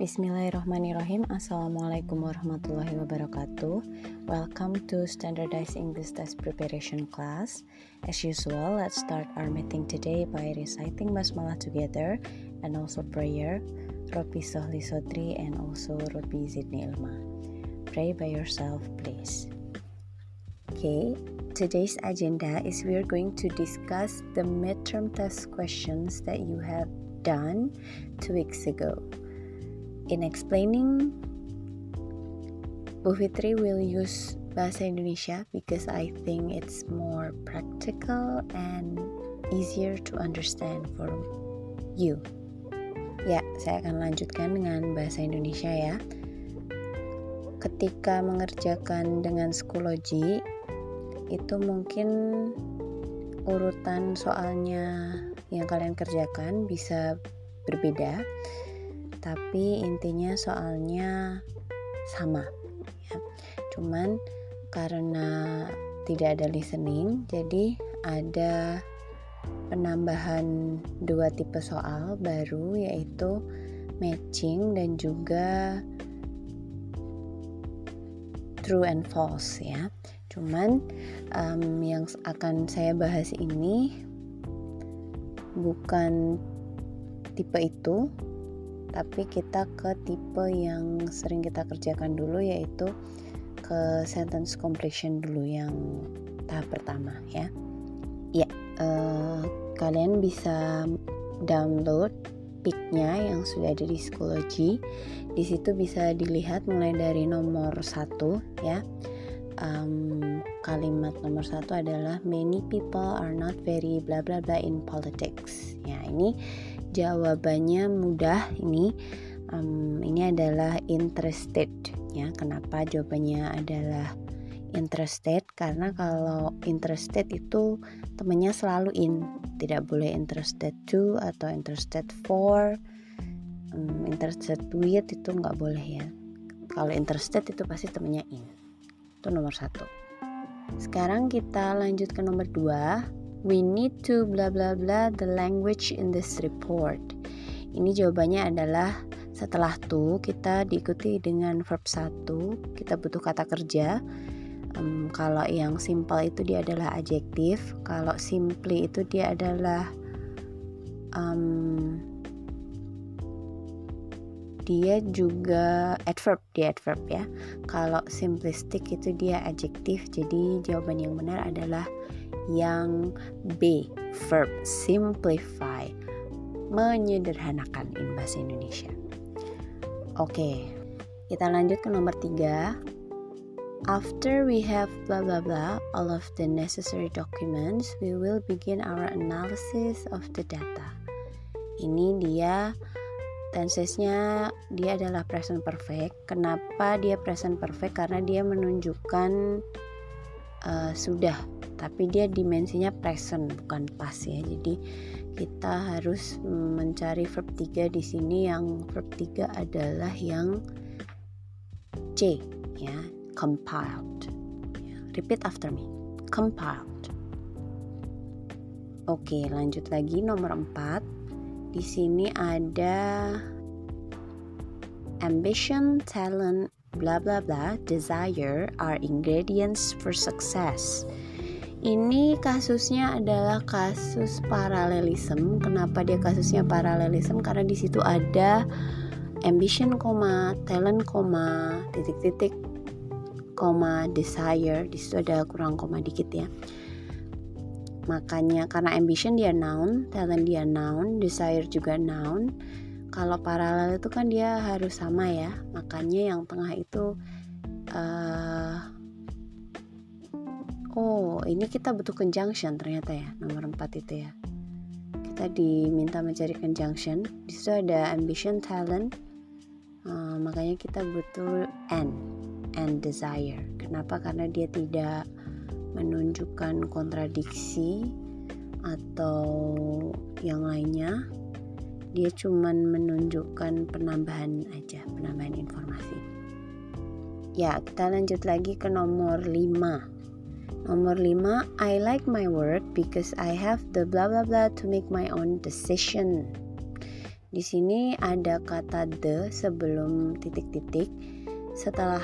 Bismillahirrahmanirrahim. Assalamualaikum warahmatullahi wabarakatuh. Welcome to Standardized English Test Preparation class. As usual, let's start our meeting today by reciting basmalah together and also prayer Rabbi Sohli Sodri and also Rabbi Zidni Ilma. Pray by yourself please. Okay, today's agenda is we are going to discuss the midterm test questions that you have done two weeks ago. In explaining, Bu Fitri will use bahasa Indonesia because I think it's more practical and easier to understand for you. Ya, saya akan lanjutkan dengan bahasa Indonesia ya. Ketika mengerjakan dengan psikologi, itu mungkin urutan soalnya yang kalian kerjakan bisa berbeda tapi intinya soalnya sama ya. cuman karena tidak ada listening jadi ada penambahan dua tipe soal baru yaitu matching dan juga true and false ya cuman um, yang akan saya bahas ini bukan tipe itu tapi kita ke tipe yang sering kita kerjakan dulu yaitu ke sentence completion dulu yang tahap pertama ya. Ya uh, kalian bisa download picknya yang sudah ada di psikologi di situ bisa dilihat mulai dari nomor satu ya. Um, kalimat nomor satu adalah many people are not very bla bla bla in politics. Ya ini jawabannya mudah ini. Um, ini adalah interested ya. Kenapa jawabannya adalah interested? Karena kalau interested itu temannya selalu in, tidak boleh interested to atau interested for. Um, interested with itu nggak boleh ya. Kalau interested itu pasti temannya in itu nomor satu sekarang kita lanjut ke nomor dua we need to bla bla bla the language in this report. Ini jawabannya adalah setelah to kita diikuti dengan verb satu kita butuh kata kerja. Um, kalau yang simple itu dia adalah adjektif kalau simply itu dia adalah um, dia juga adverb dia adverb ya. Kalau simplistic itu dia adjektif jadi jawaban yang benar adalah yang B verb simplify menyederhanakan in bahasa Indonesia oke kita lanjut ke nomor tiga After we have blah blah blah all of the necessary documents, we will begin our analysis of the data. Ini dia tensesnya dia adalah present perfect. Kenapa dia present perfect? Karena dia menunjukkan uh, sudah, tapi dia dimensinya present bukan past ya. Jadi kita harus mencari verb 3 di sini yang verb 3 adalah yang C ya, compiled. Ya, repeat after me. Compiled. Oke, lanjut lagi nomor 4 di sini ada ambition, talent, bla bla bla, desire are ingredients for success. Ini kasusnya adalah kasus paralelism. Kenapa dia kasusnya paralelism? Karena di situ ada ambition, talent, titik-titik, desire. Di situ ada kurang koma dikit ya makanya karena ambition dia noun talent dia noun desire juga noun kalau paralel itu kan dia harus sama ya makanya yang tengah itu uh, oh ini kita butuh conjunction ternyata ya nomor 4 itu ya. Kita diminta mencari conjunction di situ ada ambition talent uh, makanya kita butuh and and desire. Kenapa? Karena dia tidak menunjukkan kontradiksi atau yang lainnya dia cuman menunjukkan penambahan aja penambahan informasi ya kita lanjut lagi ke nomor 5 nomor 5 I like my work because I have the blah blah blah to make my own decision Di sini ada kata the sebelum titik-titik. Setelah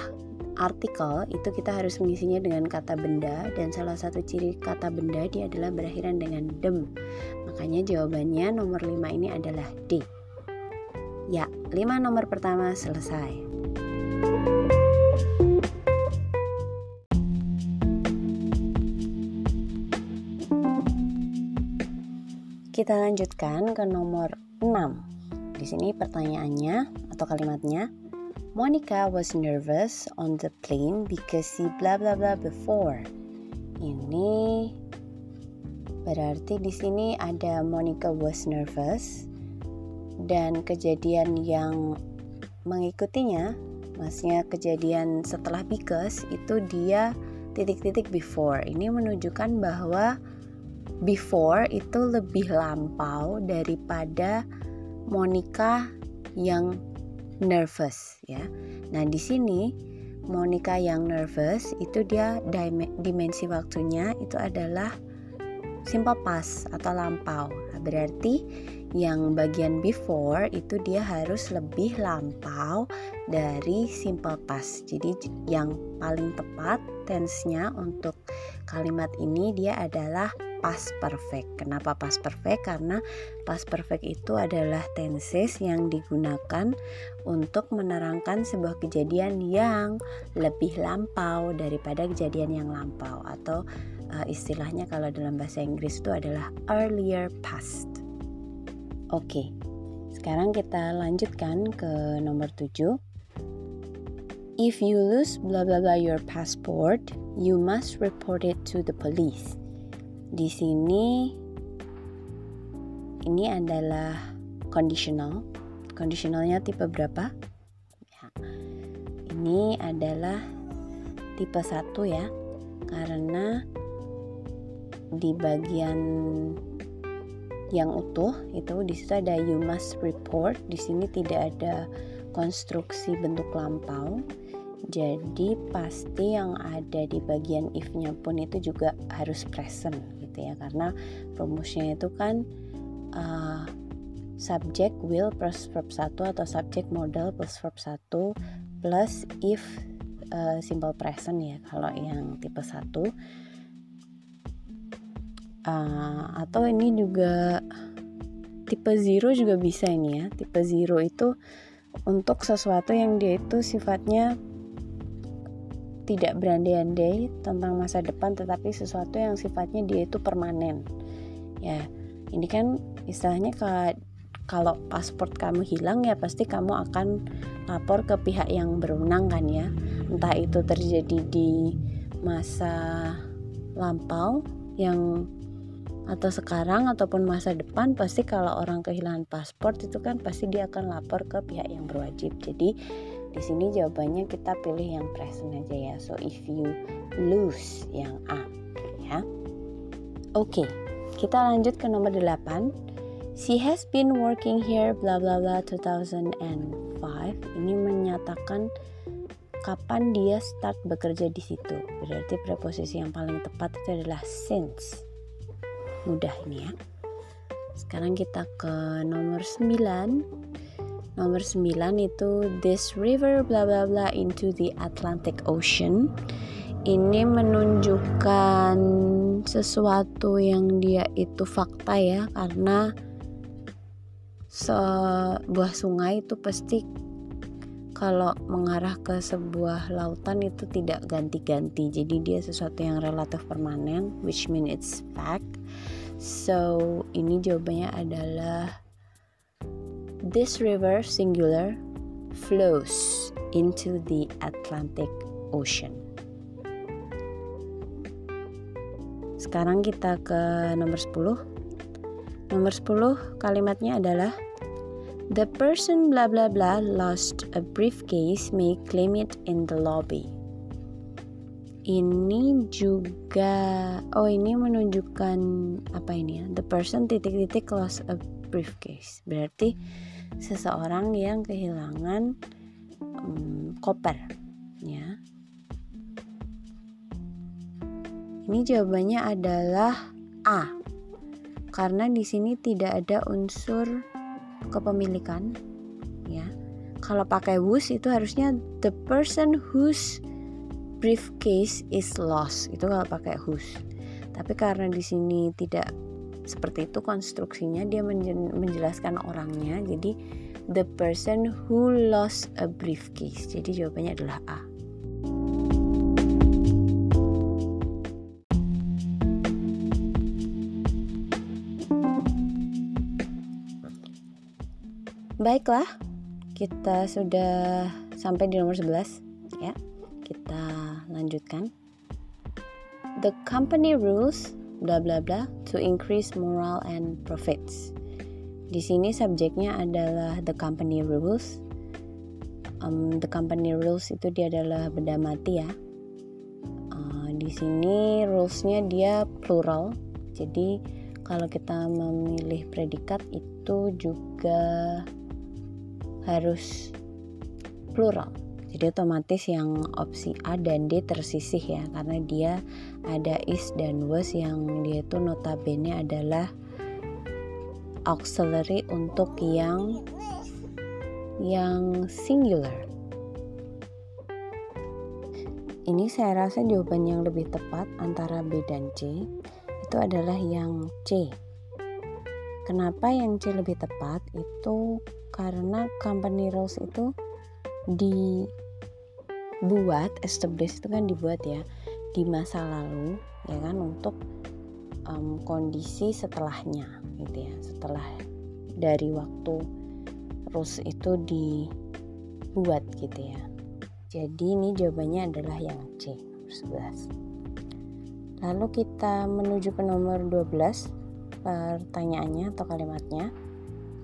artikel itu kita harus mengisinya dengan kata benda dan salah satu ciri kata benda dia adalah berakhiran dengan dem. Makanya jawabannya nomor 5 ini adalah D. Ya, 5 nomor pertama selesai. Kita lanjutkan ke nomor 6. Di sini pertanyaannya atau kalimatnya Monica was nervous on the plane because she blah blah blah before. Ini berarti di sini ada Monica was nervous dan kejadian yang mengikutinya, maksudnya kejadian setelah because itu dia titik-titik before. Ini menunjukkan bahwa before itu lebih lampau daripada Monica yang nervous ya. Nah, di sini Monica yang nervous itu dia dimensi waktunya itu adalah simple past atau lampau. Nah, berarti yang bagian before itu dia harus lebih lampau dari simple past. Jadi yang paling tepat tense-nya untuk kalimat ini dia adalah past perfect. Kenapa past perfect? Karena past perfect itu adalah tenses yang digunakan untuk menerangkan sebuah kejadian yang lebih lampau daripada kejadian yang lampau atau uh, istilahnya kalau dalam bahasa Inggris itu adalah earlier past. Oke. Sekarang kita lanjutkan ke nomor 7. If you lose blah blah blah your passport, you must report it to the police di sini ini adalah conditional. Conditionalnya tipe berapa? Ya. Ini adalah tipe satu ya. Karena di bagian yang utuh itu di situ ada you must report. Di sini tidak ada konstruksi bentuk lampau jadi pasti yang ada di bagian if-nya pun itu juga harus present gitu ya karena rumusnya itu kan uh, subject will plus verb 1 atau subject model plus verb 1 plus if uh, simple present ya. Kalau yang tipe 1 uh, atau ini juga tipe 0 juga bisa ini ya. Tipe 0 itu untuk sesuatu yang dia itu sifatnya tidak berandai-andai tentang masa depan tetapi sesuatu yang sifatnya dia itu permanen. Ya ini kan istilahnya kalau paspor kamu hilang ya pasti kamu akan lapor ke pihak yang berwenang kan ya. Entah itu terjadi di masa lampau yang atau sekarang ataupun masa depan pasti kalau orang kehilangan paspor itu kan pasti dia akan lapor ke pihak yang berwajib. Jadi di sini jawabannya kita pilih yang present aja ya. So if you lose yang A ya. Oke, okay, kita lanjut ke nomor 8. She has been working here bla bla bla 2005. Ini menyatakan kapan dia start bekerja di situ. Berarti preposisi yang paling tepat itu adalah since. Mudah ini ya. Sekarang kita ke nomor 9 Nomor 9 itu this river bla bla bla into the Atlantic Ocean. Ini menunjukkan sesuatu yang dia itu fakta ya karena sebuah sungai itu pasti kalau mengarah ke sebuah lautan itu tidak ganti-ganti jadi dia sesuatu yang relatif permanen which mean it's fact so ini jawabannya adalah This river singular flows into the Atlantic Ocean. Sekarang kita ke nomor 10. Nomor 10 kalimatnya adalah The person bla bla bla lost a briefcase may claim it in the lobby. Ini juga oh ini menunjukkan apa ini ya? The person titik-titik lost a briefcase. Berarti seseorang yang kehilangan um, koper ya. Ini jawabannya adalah A karena di sini tidak ada unsur kepemilikan ya. Kalau pakai whose itu harusnya the person whose briefcase is lost itu kalau pakai whose tapi karena di sini tidak seperti itu konstruksinya dia menjelaskan orangnya jadi the person who lost a briefcase jadi jawabannya adalah A Baiklah, kita sudah sampai di nomor 11 ya. Kita lanjutkan. The company rules bla bla bla to increase moral and profits. Di sini subjeknya adalah the company rules. Um, the company rules itu dia adalah benda mati ya. Uh, di sini rulesnya dia plural. Jadi kalau kita memilih predikat itu juga harus plural jadi otomatis yang opsi A dan D tersisih ya karena dia ada is dan was yang dia itu notabene adalah auxiliary untuk yang yang singular. Ini saya rasa jawaban yang lebih tepat antara B dan C itu adalah yang C. Kenapa yang C lebih tepat? Itu karena company rules itu dibuat established itu kan dibuat ya di masa lalu ya kan untuk um, kondisi setelahnya gitu ya. Setelah dari waktu rules itu dibuat gitu ya. Jadi ini jawabannya adalah yang C nomor 11 lalu kita menuju ke nomor 12 pertanyaannya atau kalimatnya.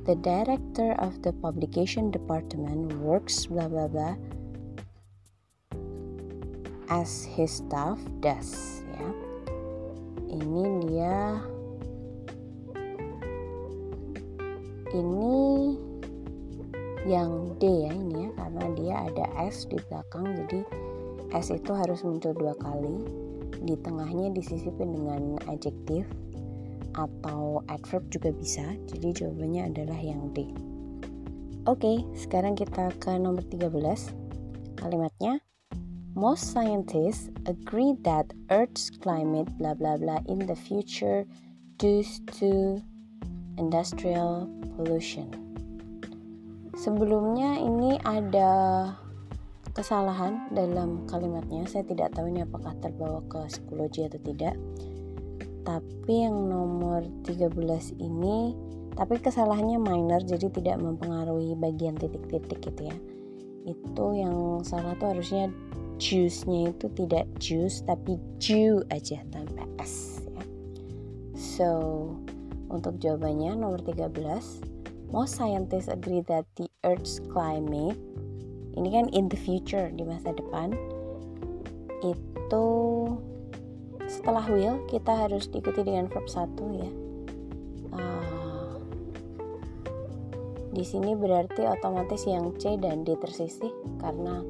The director of the publication department works blah blah blah as his staff does ya ini dia ini yang D ya ini ya karena dia ada S di belakang jadi S itu harus muncul dua kali di tengahnya disisipin dengan adjektif atau adverb juga bisa. Jadi jawabannya adalah yang D. Oke, sekarang kita ke nomor 13. Kalimatnya Most scientists agree that Earth's climate blah blah blah in the future due to industrial pollution. Sebelumnya ini ada kesalahan dalam kalimatnya. Saya tidak tahu ini apakah terbawa ke psikologi atau tidak tapi yang nomor 13 ini tapi kesalahannya minor jadi tidak mempengaruhi bagian titik-titik gitu ya itu yang salah tuh harusnya juice-nya itu tidak juice tapi ju aja tanpa s ya. so untuk jawabannya nomor 13 most scientists agree that the earth's climate ini kan in the future di masa depan itu setelah will kita harus diikuti dengan verb 1 ya uh, di sini berarti otomatis yang C dan D tersisih karena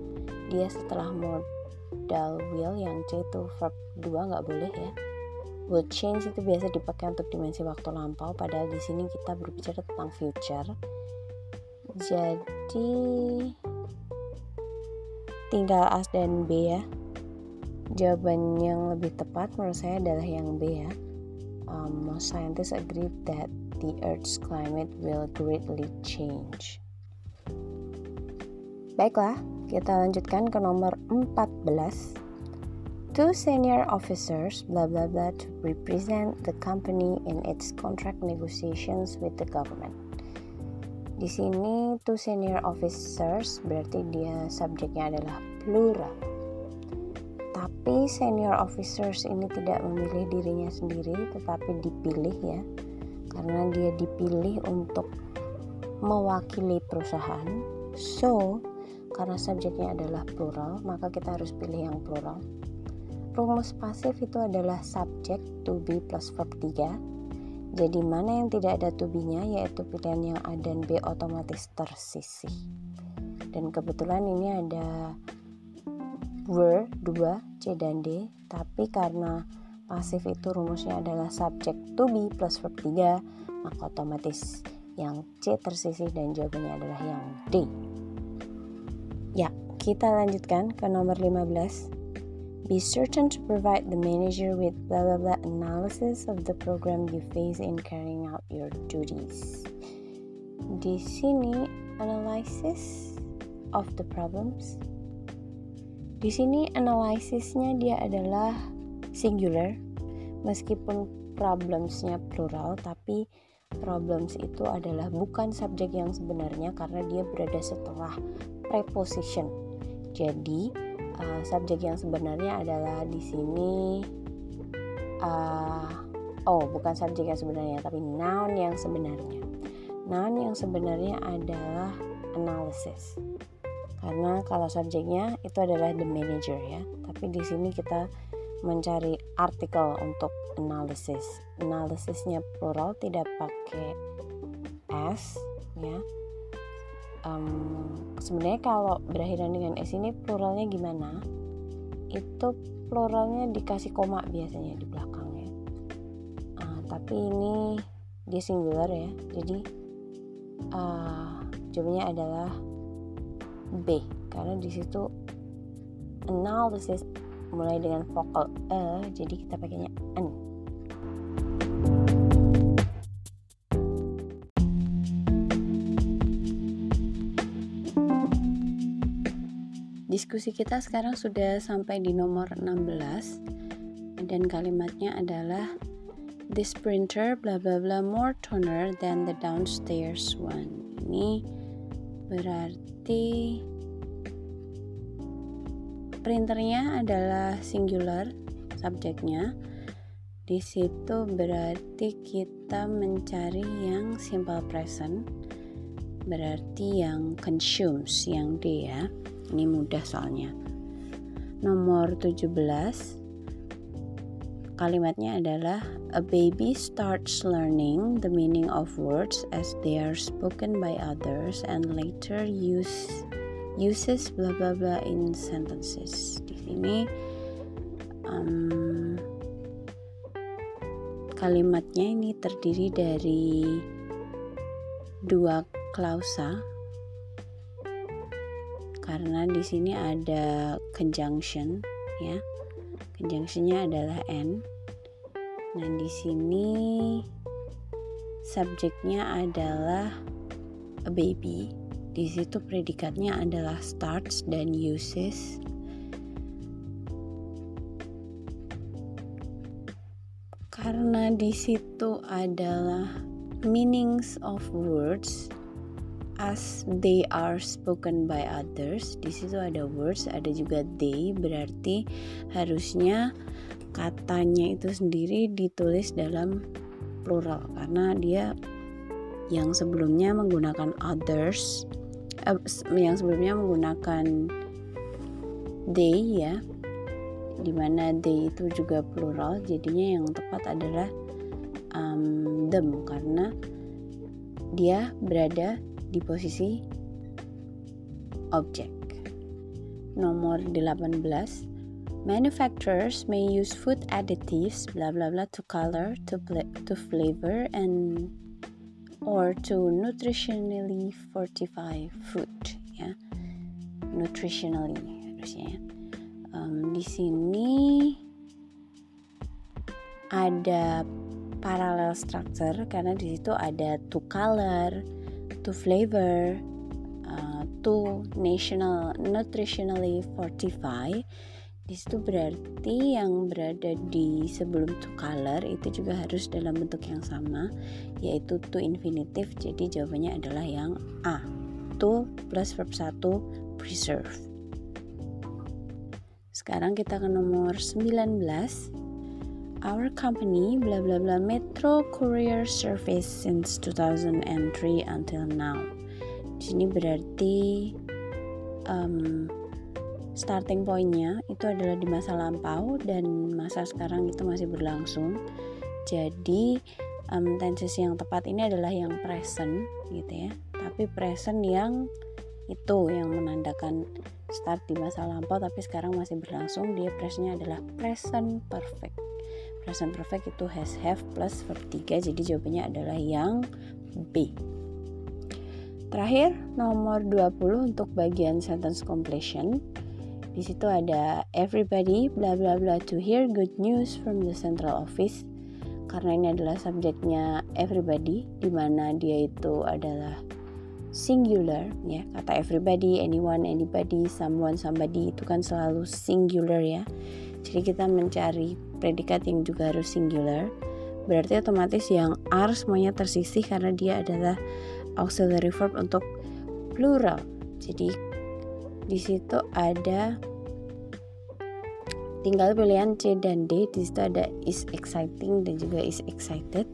dia setelah modal will yang C itu verb 2 nggak boleh ya. Will change itu biasa dipakai untuk dimensi waktu lampau padahal di sini kita berbicara tentang future. Jadi tinggal as dan B ya. Jawaban yang lebih tepat menurut saya adalah yang B ya. Um, most scientists agree that the earth's climate will greatly change. Baiklah kita lanjutkan ke nomor 14 two senior officers blah blah blah to represent the company in its contract negotiations with the government. Di sini two senior officers berarti dia subjeknya adalah plural. Tapi senior officers ini tidak memilih dirinya sendiri tetapi dipilih ya. Karena dia dipilih untuk mewakili perusahaan. So karena subjeknya adalah plural maka kita harus pilih yang plural. Rumus pasif itu adalah subject to be plus verb 3 jadi mana yang tidak ada to be-nya yaitu pilihan yang A dan B otomatis tersisih. Dan kebetulan ini ada were 2 C dan D. Tapi karena pasif itu rumusnya adalah subject to be plus verb 3 maka otomatis yang C tersisih dan jawabannya adalah yang D. Kita lanjutkan ke nomor 15. Be certain to provide the manager with blah blah blah analysis of the program you face in carrying out your duties. Di sini analysis of the problems. Di sini analisisnya dia adalah singular meskipun problemsnya plural tapi problems itu adalah bukan subjek yang sebenarnya karena dia berada setelah preposition. Jadi uh, subjek yang sebenarnya adalah di sini uh, oh bukan subjek yang sebenarnya tapi noun yang sebenarnya. Noun yang sebenarnya adalah analysis. Karena kalau subjeknya itu adalah the manager ya. Tapi di sini kita mencari artikel untuk analysis. Analisisnya plural tidak pakai s ya. Um, sebenarnya kalau berakhiran dengan s ini pluralnya gimana? Itu pluralnya dikasih koma biasanya di belakangnya. Uh, tapi ini dia singular ya. Jadi uh, jawabannya adalah B karena di situ analysis mulai dengan vokal e jadi kita pakainya n Diskusi kita sekarang sudah sampai di nomor 16 dan kalimatnya adalah This printer bla bla bla more toner than the downstairs one. Ini berarti printernya adalah singular subjeknya. Di situ berarti kita mencari yang simple present berarti yang consumes yang D ya ini mudah soalnya nomor 17 kalimatnya adalah a baby starts learning the meaning of words as they are spoken by others and later use uses bla bla bla in sentences. Di sini um, kalimatnya ini terdiri dari dua klausa karena di sini ada conjunction ya. Conjunctionnya adalah n. Nah, di sini subjeknya adalah a baby di situ predikatnya adalah starts dan uses. Karena di situ adalah meanings of words as they are spoken by others. Di situ ada words, ada juga they, berarti harusnya katanya itu sendiri ditulis dalam plural karena dia yang sebelumnya menggunakan others uh, yang sebelumnya menggunakan they ya di mana they itu juga plural jadinya yang tepat adalah um, them karena dia berada di posisi objek nomor 18 manufacturers may use food additives bla bla bla to color to to flavor and or to nutritionally fortify food ya nutritionally harusnya ya. um, di sini ada parallel structure karena di situ ada to color, to flavor, uh, to national nutritionally fortify. Di situ berarti yang berada di sebelum to color itu juga harus dalam bentuk yang sama yaitu to infinitive. Jadi jawabannya adalah yang A. To plus verb 1 preserve. Sekarang kita ke nomor 19 Our company bla bla bla Metro Courier Service since 2003 until now. Di sini berarti um, starting pointnya itu adalah di masa lampau dan masa sekarang itu masih berlangsung. Jadi um, tenses yang tepat ini adalah yang present gitu ya. Tapi present yang itu yang menandakan start di masa lampau tapi sekarang masih berlangsung. Dia presentnya adalah present perfect present perfect itu has have plus verb 3 jadi jawabannya adalah yang B Terakhir, nomor 20 untuk bagian sentence completion. Di situ ada everybody bla bla bla to hear good news from the central office. Karena ini adalah subjeknya everybody di mana dia itu adalah singular ya. Kata everybody, anyone, anybody, someone, somebody itu kan selalu singular ya. Jadi kita mencari predikat yang juga harus singular. Berarti otomatis yang are semuanya tersisih karena dia adalah auxiliary verb untuk plural. Jadi di situ ada tinggal pilihan C dan D. Di situ ada is exciting dan juga is excited.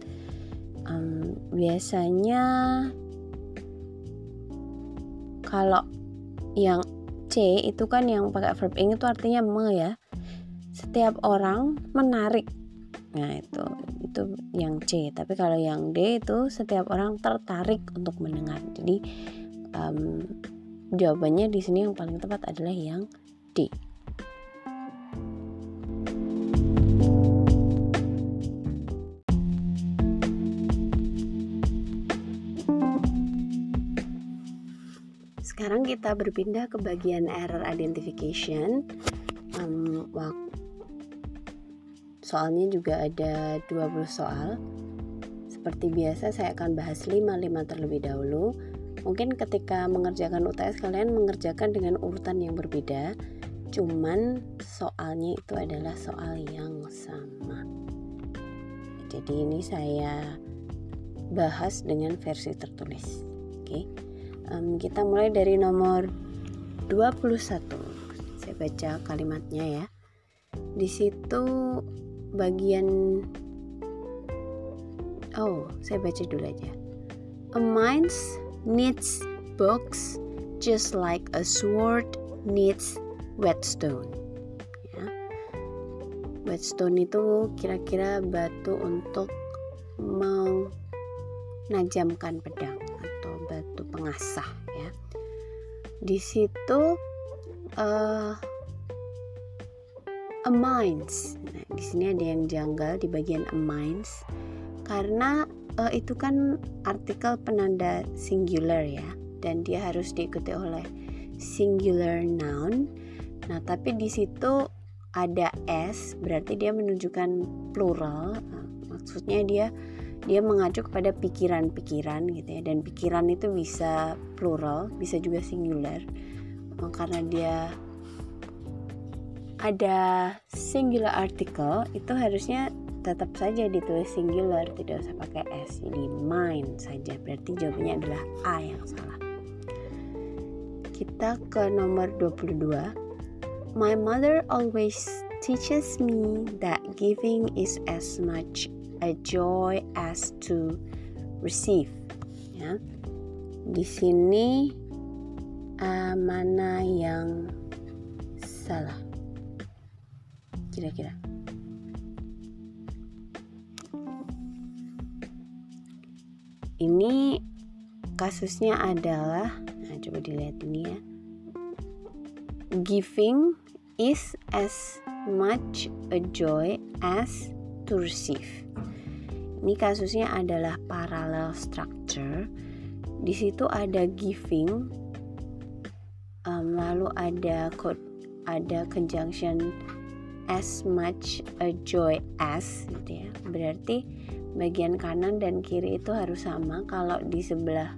Um, biasanya kalau yang C itu kan yang pakai verb ing itu artinya me ya. Setiap orang menarik. Nah, itu itu yang C. Tapi kalau yang D itu setiap orang tertarik untuk mendengar. Jadi um, jawabannya di sini yang paling tepat adalah yang D. Sekarang kita berpindah ke bagian error identification. Um, Soalnya juga ada 20 soal. Seperti biasa saya akan bahas 5-5 terlebih dahulu. Mungkin ketika mengerjakan UTS kalian mengerjakan dengan urutan yang berbeda. Cuman soalnya itu adalah soal yang sama. Jadi ini saya bahas dengan versi tertulis. Oke. Um, kita mulai dari nomor 21. Saya baca kalimatnya ya. Di situ bagian oh saya baca dulu aja. A mind needs books just like a sword needs whetstone. Ya. Whetstone itu kira-kira batu untuk menajamkan pedang atau batu pengasah ya. Di situ uh, a minds. Nah, di sini ada yang janggal di bagian a minds karena uh, itu kan artikel penanda singular ya dan dia harus diikuti oleh singular noun. Nah, tapi di situ ada s berarti dia menunjukkan plural. Maksudnya dia dia mengacu kepada pikiran-pikiran gitu ya dan pikiran itu bisa plural, bisa juga singular. Karena dia ada singular article itu harusnya tetap saja ditulis singular tidak usah pakai s. Jadi mind saja berarti jawabannya adalah a yang salah. Kita ke nomor 22 my mother always teaches me that giving is as much a joy as to receive. Ya. Di sini uh, mana yang salah kira-kira? Ini kasusnya adalah, nah coba dilihat ini ya. Giving is as much a joy as to receive. Ini kasusnya adalah parallel structure. Di situ ada giving, um, lalu ada code, ada conjunction as much a joy as gitu ya. Berarti bagian kanan dan kiri itu harus sama. Kalau di sebelah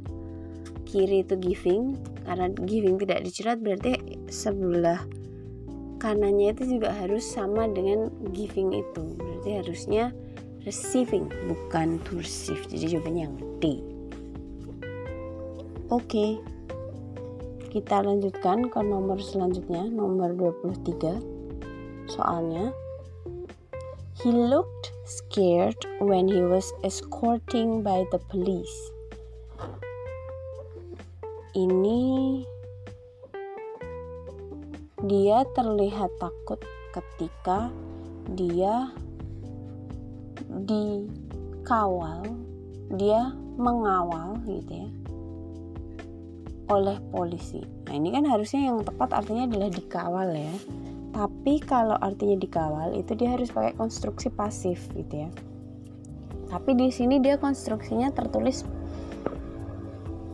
kiri itu giving karena giving tidak dicerat berarti sebelah kanannya itu juga harus sama dengan giving itu. Berarti harusnya receiving bukan to receive. Jadi jawabannya yang D oke. Kita lanjutkan ke nomor selanjutnya nomor 23 soalnya he looked scared when he was escorting by the police. Ini dia terlihat takut ketika dia dikawal dia mengawal gitu ya oleh polisi. Nah ini kan harusnya yang tepat artinya adalah dikawal ya tapi kalau artinya dikawal itu dia harus pakai konstruksi pasif gitu ya. Tapi di sini dia konstruksinya tertulis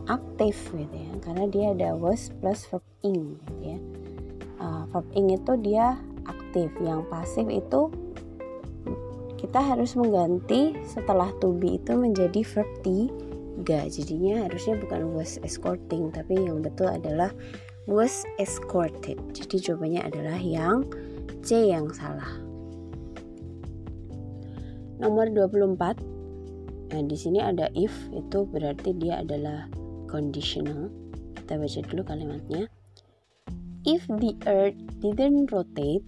aktif gitu ya karena dia ada was plus verb ing gitu ya. Uh, verb ing itu dia aktif yang pasif itu kita harus mengganti setelah to be itu menjadi verb tiga. Jadinya harusnya bukan was escorting tapi yang betul adalah was escorted jadi jawabannya adalah yang C yang salah nomor 24 Nah, di sini ada if itu berarti dia adalah conditional. Kita baca dulu kalimatnya. If the earth didn't rotate,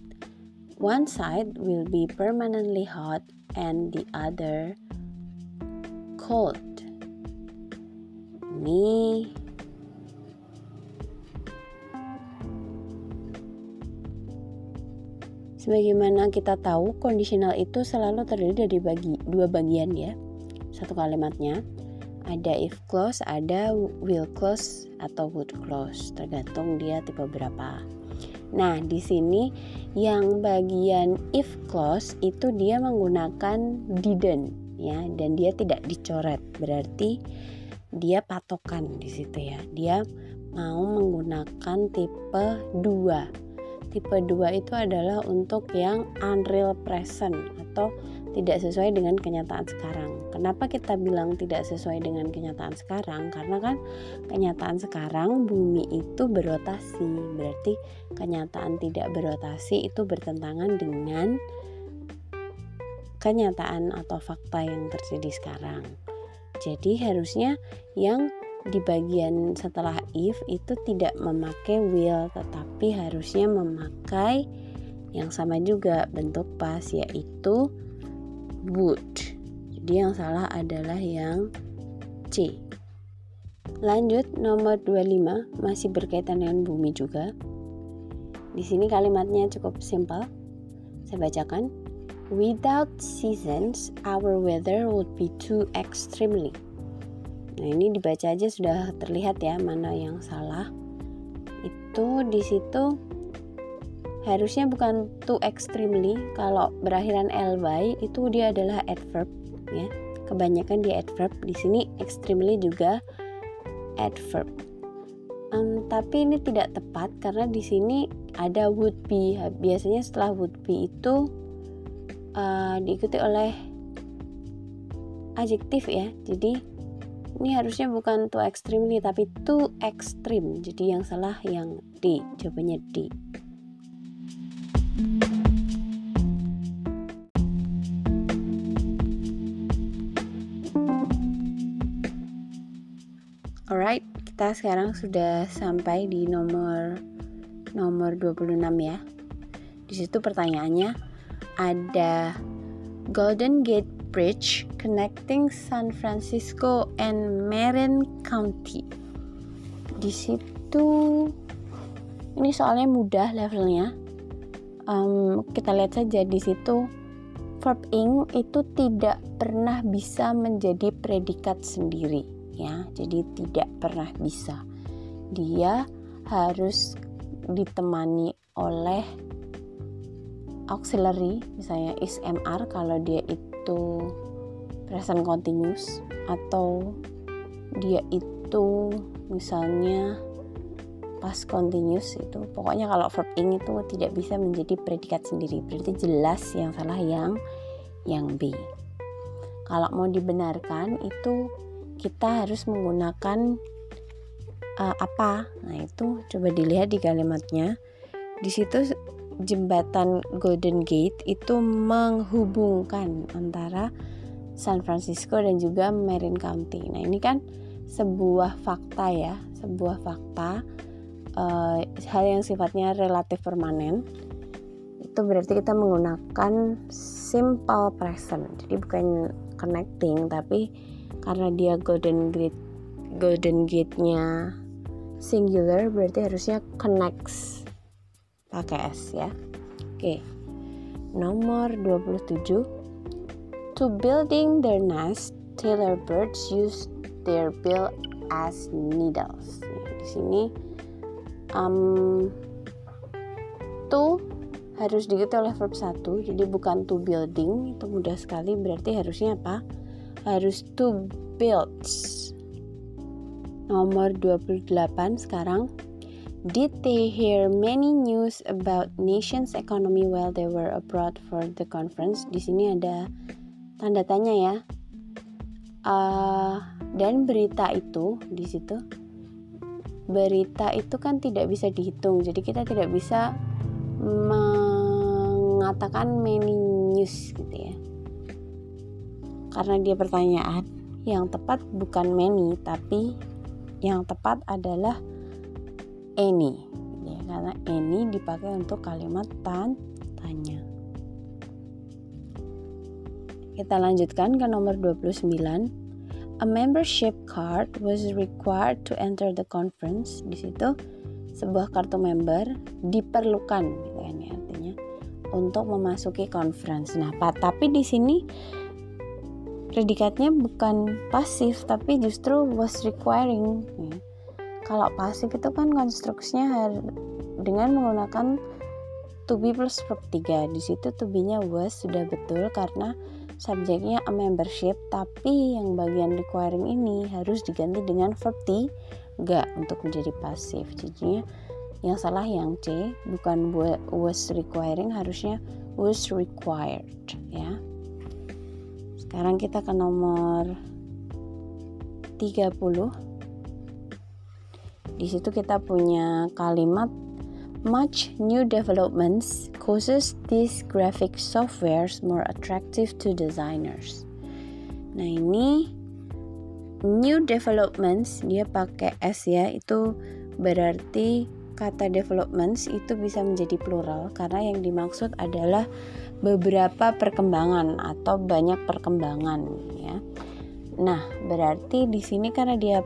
one side will be permanently hot and the other cold. Ini Sebagaimana kita tahu, conditional itu selalu terdiri dari bagi, dua bagian ya satu kalimatnya ada if clause, ada will clause atau would clause, tergantung dia tipe berapa. Nah, di sini yang bagian if clause itu dia menggunakan didn't ya dan dia tidak dicoret. Berarti dia patokan di situ ya. Dia mau menggunakan tipe 2. Tipe 2 itu adalah untuk yang unreal present atau tidak sesuai dengan kenyataan sekarang. Kenapa kita bilang tidak sesuai dengan kenyataan sekarang? Karena kan kenyataan sekarang bumi itu berotasi. Berarti kenyataan tidak berotasi itu bertentangan dengan kenyataan atau fakta yang terjadi sekarang. Jadi harusnya yang di bagian setelah if itu tidak memakai will tetapi harusnya memakai yang sama juga bentuk pas yaitu would. Jadi yang salah adalah yang C. Lanjut nomor 25 masih berkaitan dengan bumi juga. Di sini kalimatnya cukup simpel. Saya bacakan. Without seasons, our weather would be too extremely. Nah, ini dibaca aja sudah terlihat ya mana yang salah. Itu di situ harusnya bukan too extremely. Kalau berakhiran ly itu dia adalah adverb ya. Kebanyakan dia adverb. Di sini extremely juga adverb. Um, tapi ini tidak tepat karena di sini ada would be. Biasanya setelah would be itu uh, diikuti oleh adjektif ya. Jadi ini harusnya bukan too extremely tapi too extreme. Jadi yang salah yang D. Jawabannya D. Alright, kita sekarang sudah sampai di nomor nomor 26 ya. Di situ pertanyaannya ada Golden Gate Bridge connecting San Francisco and Marin County. Di situ ini soalnya mudah levelnya. Um, kita lihat saja di situ. Verb ing itu tidak pernah bisa menjadi predikat sendiri ya. Jadi tidak pernah bisa. Dia harus ditemani oleh auxiliary misalnya is mr kalau dia itu present continuous atau dia itu misalnya past continuous itu pokoknya kalau verb ing itu tidak bisa menjadi predikat sendiri. Berarti jelas yang salah yang yang B. Kalau mau dibenarkan itu kita harus menggunakan uh, apa? Nah itu coba dilihat di kalimatnya. Di situ jembatan Golden Gate itu menghubungkan antara San Francisco dan juga Marin County. Nah ini kan sebuah fakta ya sebuah fakta uh, hal yang sifatnya relatif permanen. Itu berarti kita menggunakan simple present. Jadi bukan connecting tapi karena dia golden gate golden gate-nya singular berarti harusnya connects pakai s ya. Oke. Nomor 27 to building their nest tailor birds use their bill as needles. Di sini um, to harus diikuti oleh verb 1 jadi bukan to building itu mudah sekali berarti harusnya apa? Harus to build. Nomor 28 sekarang Did they hear many news about nation's economy while they were abroad for the conference? Di sini ada tanda tanya ya. Uh, dan berita itu di situ berita itu kan tidak bisa dihitung. Jadi kita tidak bisa mengatakan many news gitu ya. Karena dia pertanyaan, yang tepat bukan many tapi yang tepat adalah any ya karena any dipakai untuk kalimat tan tanya. Kita lanjutkan ke nomor 29 a membership card was required to enter the conference. Di situ sebuah kartu member diperlukan gitu kan ya artinya untuk memasuki conference. Nah tapi di sini predikatnya bukan pasif tapi justru was requiring ya kalau pasif itu kan konstruksinya dengan menggunakan to be plus verb 3 di situ to be-nya was sudah betul karena subjeknya a membership tapi yang bagian requiring ini harus diganti dengan verb 3 untuk menjadi pasif. Jadinya yang salah yang C bukan was requiring harusnya was required ya. Sekarang kita ke nomor 30 di situ kita punya kalimat much new developments causes these graphic softwares more attractive to designers. Nah, ini new developments dia pakai S ya, itu berarti kata developments itu bisa menjadi plural karena yang dimaksud adalah beberapa perkembangan atau banyak perkembangan ya. Nah, berarti di sini karena dia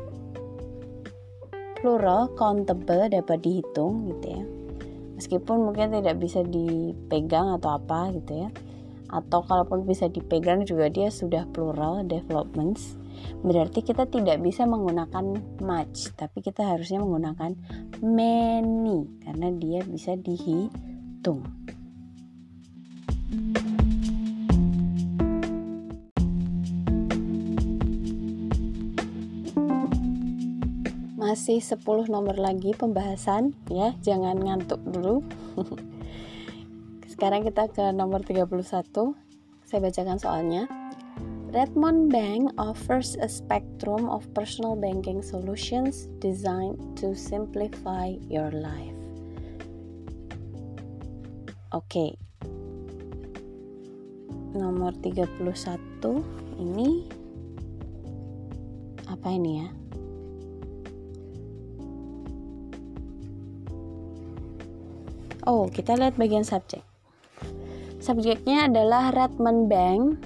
plural countable dapat dihitung gitu ya. Meskipun mungkin tidak bisa dipegang atau apa gitu ya. Atau kalaupun bisa dipegang juga dia sudah plural developments. Berarti kita tidak bisa menggunakan much tapi kita harusnya menggunakan many karena dia bisa dihitung masih 10 nomor lagi pembahasan ya jangan ngantuk dulu sekarang kita ke nomor 31 saya bacakan soalnya Redmond Bank offers a spectrum of personal banking solutions designed to simplify your life. Oke. Okay. Nomor 31 ini apa ini ya? Oh, kita lihat bagian subjek. Subjeknya adalah Redmond Bank,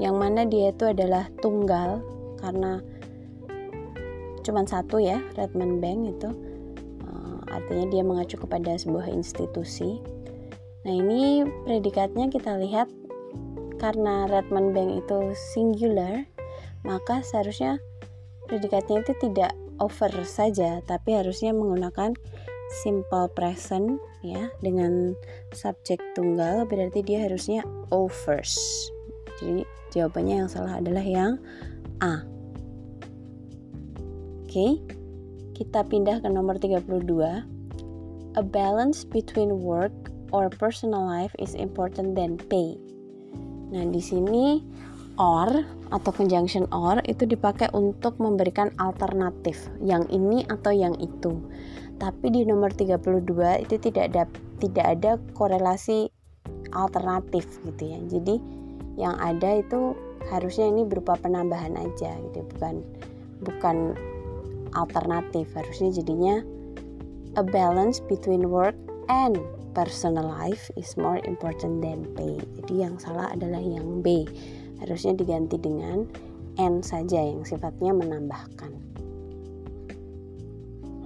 yang mana dia itu adalah tunggal karena cuma satu ya Redmond Bank itu uh, artinya dia mengacu kepada sebuah institusi. Nah ini predikatnya kita lihat karena Redmond Bank itu singular, maka seharusnya predikatnya itu tidak over saja, tapi harusnya menggunakan simple present ya dengan subjek tunggal berarti dia harusnya offers. Jadi jawabannya yang salah adalah yang A. Oke. Kita pindah ke nomor 32. A balance between work or personal life is important than pay. Nah, di sini or atau conjunction or itu dipakai untuk memberikan alternatif yang ini atau yang itu tapi di nomor 32 itu tidak ada tidak ada korelasi alternatif gitu ya. Jadi yang ada itu harusnya ini berupa penambahan aja gitu. Bukan bukan alternatif. Harusnya jadinya a balance between work and personal life is more important than pay. Jadi yang salah adalah yang B. Harusnya diganti dengan N saja yang sifatnya menambahkan.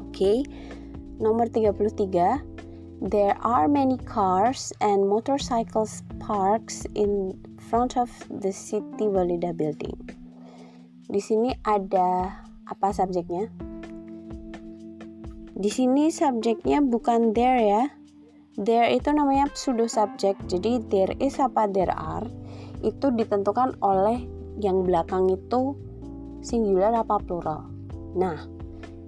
Oke okay. Nomor 33, there are many cars and motorcycles parks in front of the City Walida building. Di sini ada apa subjeknya? Di sini subjeknya bukan there ya. There itu namanya pseudo subject. Jadi there is apa there are itu ditentukan oleh yang belakang itu singular apa plural. Nah,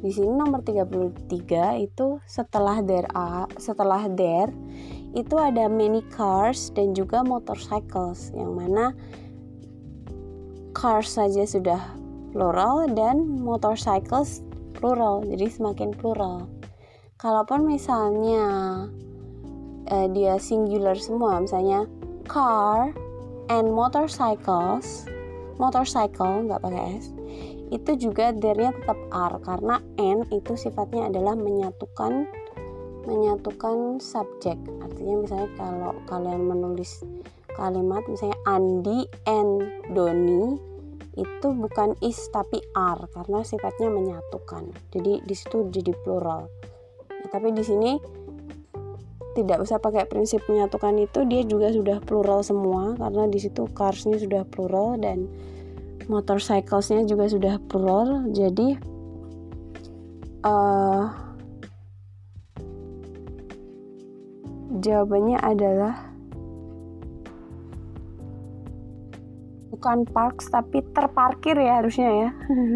di sini nomor 33 itu setelah there are, setelah there itu ada many cars dan juga motorcycles yang mana cars saja sudah plural dan motorcycles plural jadi semakin plural. Kalaupun misalnya eh, dia singular semua misalnya car and motorcycles motorcycle nggak pakai s itu juga there-nya tetap R karena N itu sifatnya adalah menyatukan menyatukan subjek. Artinya misalnya kalau kalian menulis kalimat misalnya Andi and Doni itu bukan is tapi R karena sifatnya menyatukan. Jadi di situ jadi plural. Ya, tapi di sini tidak usah pakai prinsip menyatukan itu dia juga sudah plural semua karena di situ carsnya sudah plural dan motorcyclesnya juga sudah plural jadi uh, jawabannya adalah bukan parks tapi terparkir ya harusnya ya.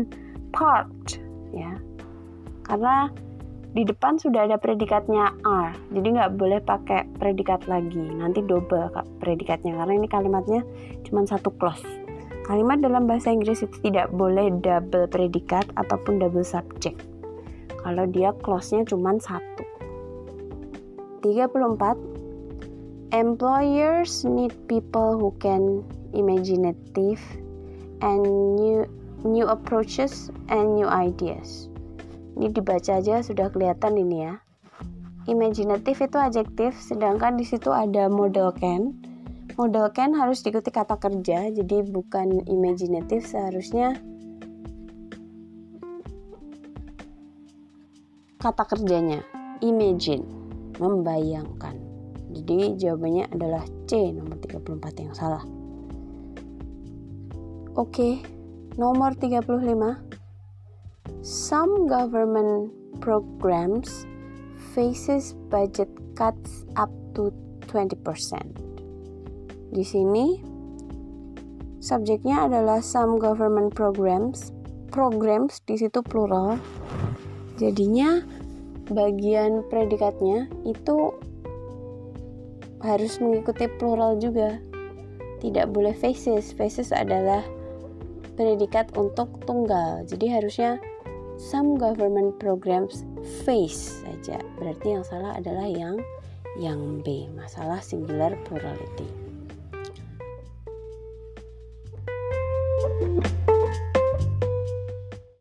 Parked ya. Karena di depan sudah ada predikatnya are jadi nggak boleh pakai predikat lagi. Nanti double predikatnya karena ini kalimatnya cuma satu clause Kalimat dalam bahasa Inggris itu tidak boleh double predikat ataupun double subject. Kalau dia clause-nya cuma satu. 34. Employers need people who can imaginative and new new approaches and new ideas. Ini dibaca aja sudah kelihatan ini ya. Imaginative itu adjektif, sedangkan di situ ada model can model can harus diikuti kata kerja jadi bukan imaginatif seharusnya. Kata kerjanya imagine membayangkan. Jadi jawabannya adalah C nomor 34 yang salah. Oke nomor 35 some government programs faces budget cuts up to 20% di sini subjeknya adalah some government programs. Programs di situ plural. Jadinya bagian predikatnya itu harus mengikuti plural juga. Tidak boleh faces. Faces adalah predikat untuk tunggal. Jadi harusnya some government programs face saja. Berarti yang salah adalah yang yang B, masalah singular plurality. Música